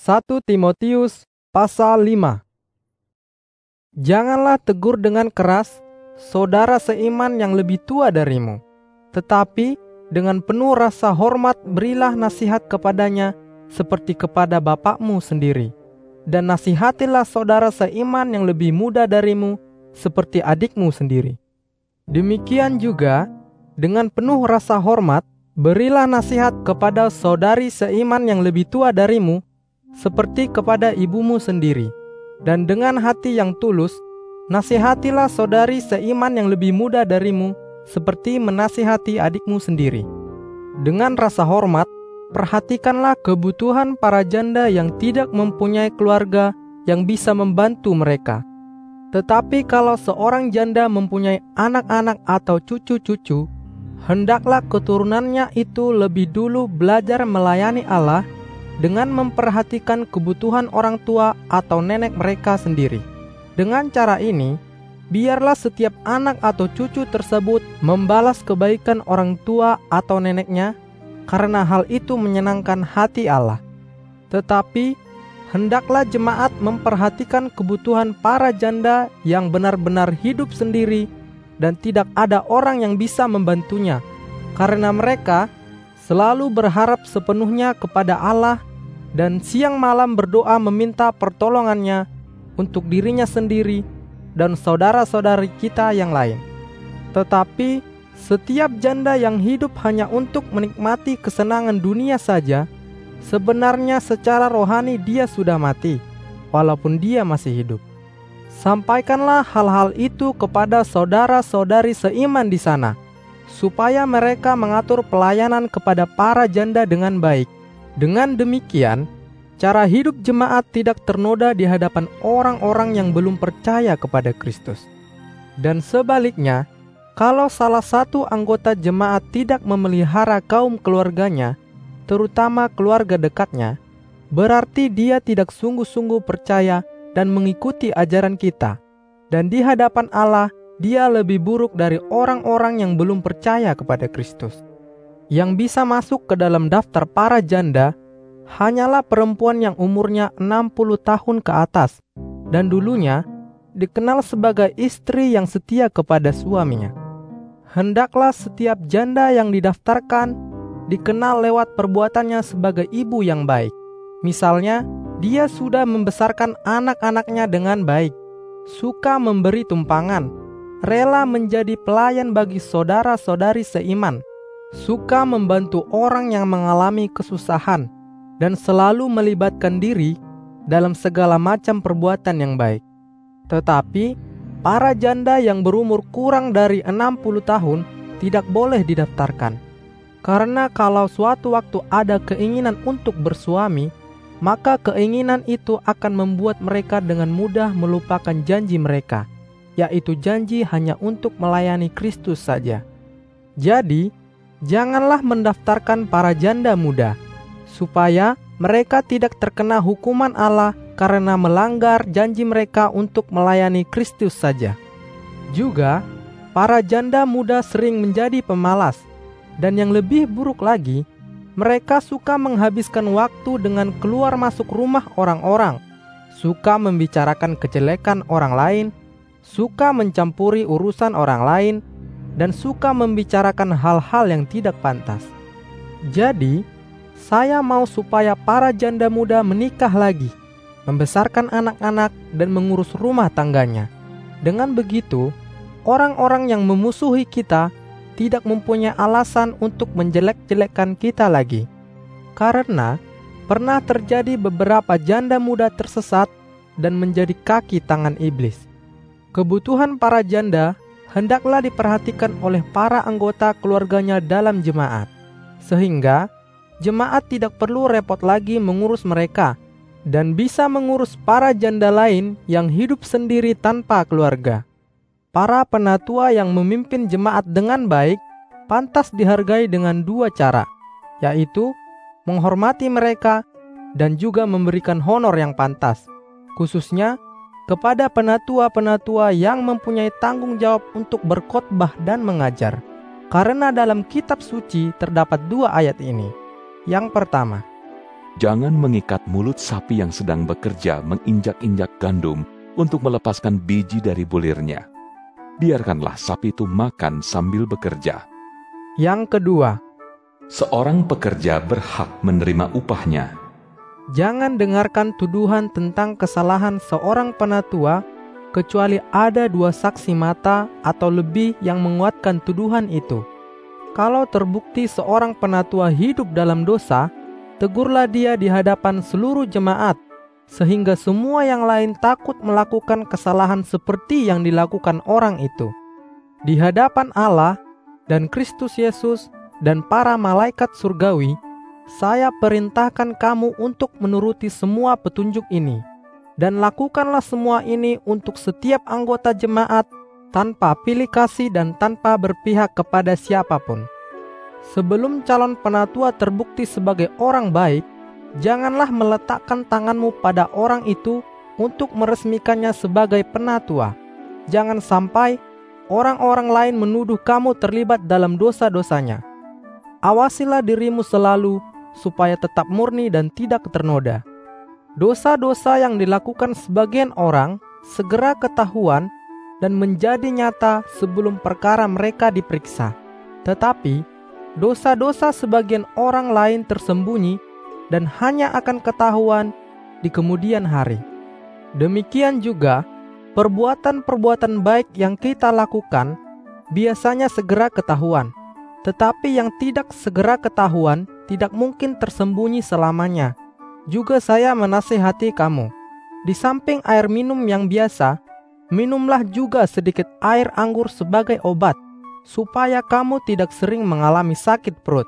1 Timotius pasal 5 Janganlah tegur dengan keras saudara seiman yang lebih tua darimu, tetapi dengan penuh rasa hormat berilah nasihat kepadanya seperti kepada bapakmu sendiri. Dan nasihatilah saudara seiman yang lebih muda darimu seperti adikmu sendiri. Demikian juga dengan penuh rasa hormat berilah nasihat kepada saudari seiman yang lebih tua darimu seperti kepada ibumu sendiri. Dan dengan hati yang tulus, nasihatilah saudari seiman yang lebih muda darimu, seperti menasihati adikmu sendiri. Dengan rasa hormat, perhatikanlah kebutuhan para janda yang tidak mempunyai keluarga yang bisa membantu mereka. Tetapi kalau seorang janda mempunyai anak-anak atau cucu-cucu, hendaklah keturunannya itu lebih dulu belajar melayani Allah dengan memperhatikan kebutuhan orang tua atau nenek mereka sendiri. Dengan cara ini, biarlah setiap anak atau cucu tersebut membalas kebaikan orang tua atau neneknya, karena hal itu menyenangkan hati Allah. Tetapi, hendaklah jemaat memperhatikan kebutuhan para janda yang benar-benar hidup sendiri dan tidak ada orang yang bisa membantunya, karena mereka selalu berharap sepenuhnya kepada Allah dan siang malam berdoa meminta pertolongannya untuk dirinya sendiri dan saudara-saudari kita yang lain. Tetapi setiap janda yang hidup hanya untuk menikmati kesenangan dunia saja, sebenarnya secara rohani dia sudah mati, walaupun dia masih hidup. Sampaikanlah hal-hal itu kepada saudara-saudari seiman di sana, supaya mereka mengatur pelayanan kepada para janda dengan baik dengan demikian, cara hidup jemaat tidak ternoda di hadapan orang-orang yang belum percaya kepada Kristus. Dan sebaliknya, kalau salah satu anggota jemaat tidak memelihara kaum keluarganya, terutama keluarga dekatnya, berarti dia tidak sungguh-sungguh percaya dan mengikuti ajaran kita. Dan di hadapan Allah, dia lebih buruk dari orang-orang yang belum percaya kepada Kristus yang bisa masuk ke dalam daftar para janda hanyalah perempuan yang umurnya 60 tahun ke atas dan dulunya dikenal sebagai istri yang setia kepada suaminya. Hendaklah setiap janda yang didaftarkan dikenal lewat perbuatannya sebagai ibu yang baik. Misalnya, dia sudah membesarkan anak-anaknya dengan baik, suka memberi tumpangan, rela menjadi pelayan bagi saudara-saudari seiman, suka membantu orang yang mengalami kesusahan, dan selalu melibatkan diri dalam segala macam perbuatan yang baik. Tetapi, para janda yang berumur kurang dari 60 tahun tidak boleh didaftarkan. Karena kalau suatu waktu ada keinginan untuk bersuami, maka keinginan itu akan membuat mereka dengan mudah melupakan janji mereka, yaitu janji hanya untuk melayani Kristus saja. Jadi, janganlah mendaftarkan para janda muda, supaya mereka tidak terkena hukuman Allah karena melanggar janji mereka untuk melayani Kristus saja. Juga, para janda muda sering menjadi pemalas, dan yang lebih buruk lagi, mereka suka menghabiskan waktu dengan keluar masuk rumah orang-orang, suka membicarakan kejelekan orang lain, suka mencampuri urusan orang lain, dan suka membicarakan hal-hal yang tidak pantas. Jadi, saya mau supaya para janda muda menikah lagi, membesarkan anak-anak, dan mengurus rumah tangganya. Dengan begitu, orang-orang yang memusuhi kita tidak mempunyai alasan untuk menjelek-jelekkan kita lagi. Karena pernah terjadi beberapa janda muda tersesat dan menjadi kaki tangan iblis. Kebutuhan para janda hendaklah diperhatikan oleh para anggota keluarganya dalam jemaat, sehingga jemaat tidak perlu repot lagi mengurus mereka dan bisa mengurus para janda lain yang hidup sendiri tanpa keluarga. Para penatua yang memimpin jemaat dengan baik pantas dihargai dengan dua cara, yaitu menghormati mereka dan juga memberikan honor yang pantas, khususnya kepada penatua-penatua yang mempunyai tanggung jawab untuk berkhotbah dan mengajar. Karena dalam kitab suci terdapat dua ayat ini. Yang pertama, Jangan mengikat mulut sapi yang sedang bekerja menginjak-injak gandum untuk melepaskan biji dari bulirnya. Biarkanlah sapi itu makan sambil bekerja. Yang kedua, Seorang pekerja berhak menerima upahnya. Jangan dengarkan tuduhan tentang kesalahan seorang penatua kecuali ada dua saksi mata atau lebih yang menguatkan tuduhan itu. Kalau terbukti seorang penatua hidup dalam dosa, tegurlah dia di hadapan seluruh jemaat, sehingga semua yang lain takut melakukan kesalahan seperti yang dilakukan orang itu. Di hadapan Allah dan Kristus Yesus dan para malaikat surgawi, saya perintahkan kamu untuk menuruti semua petunjuk ini, dan lakukanlah semua ini untuk setiap anggota jemaat tanpa pilih kasih dan tanpa berpihak kepada siapa pun. Sebelum calon penatua terbukti sebagai orang baik, janganlah meletakkan tanganmu pada orang itu untuk meresmikannya sebagai penatua. Jangan sampai orang-orang lain menuduh kamu terlibat dalam dosa-dosanya. Awasilah dirimu selalu supaya tetap murni dan tidak ternoda. Dosa-dosa yang dilakukan sebagian orang segera ketahuan dan menjadi nyata sebelum perkara mereka diperiksa. Tetapi dosa-dosa sebagian orang lain tersembunyi dan hanya akan ketahuan di kemudian hari. Demikian juga perbuatan-perbuatan baik yang kita lakukan biasanya segera ketahuan, tetapi yang tidak segera ketahuan tidak mungkin tersembunyi selamanya. Juga saya menasihati kamu, di samping air minum yang biasa, minumlah juga sedikit air anggur sebagai obat, supaya kamu tidak sering mengalami sakit perut.